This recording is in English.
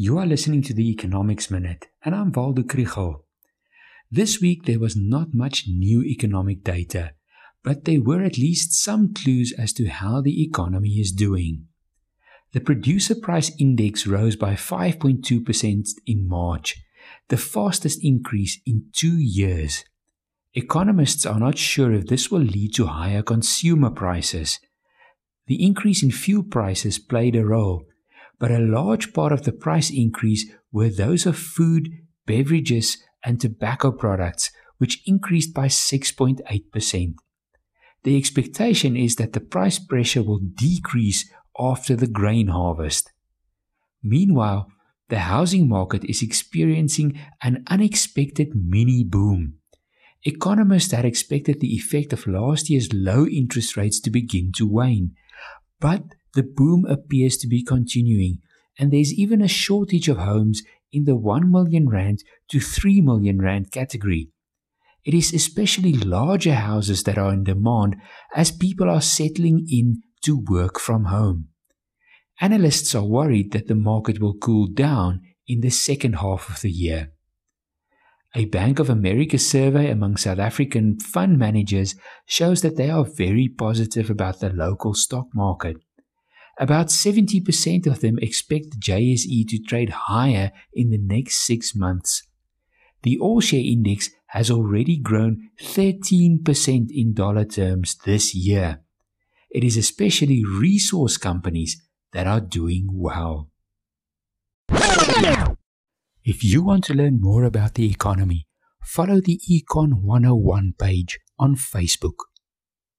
You are listening to the Economics Minute, and I'm Waldo Krugell. This week there was not much new economic data, but there were at least some clues as to how the economy is doing. The producer price index rose by 5.2% in March, the fastest increase in two years. Economists are not sure if this will lead to higher consumer prices. The increase in fuel prices played a role, but a large part of the price increase were those of food, beverages, and tobacco products, which increased by 6.8%. The expectation is that the price pressure will decrease after the grain harvest. Meanwhile, the housing market is experiencing an unexpected mini boom. Economists had expected the effect of last year's low interest rates to begin to wane, but the boom appears to be continuing, and there's even a shortage of homes in the 1 million rand to 3 million rand category. It is especially larger houses that are in demand as people are settling in to work from home. Analysts are worried that the market will cool down in the second half of the year. A Bank of America survey among South African fund managers shows that they are very positive about the local stock market. About 70% of them expect the JSE to trade higher in the next six months. The All Share Index has already grown 13% in dollar terms this year. It is especially resource companies that are doing well. If you want to learn more about the economy, follow the Econ 101 page on Facebook.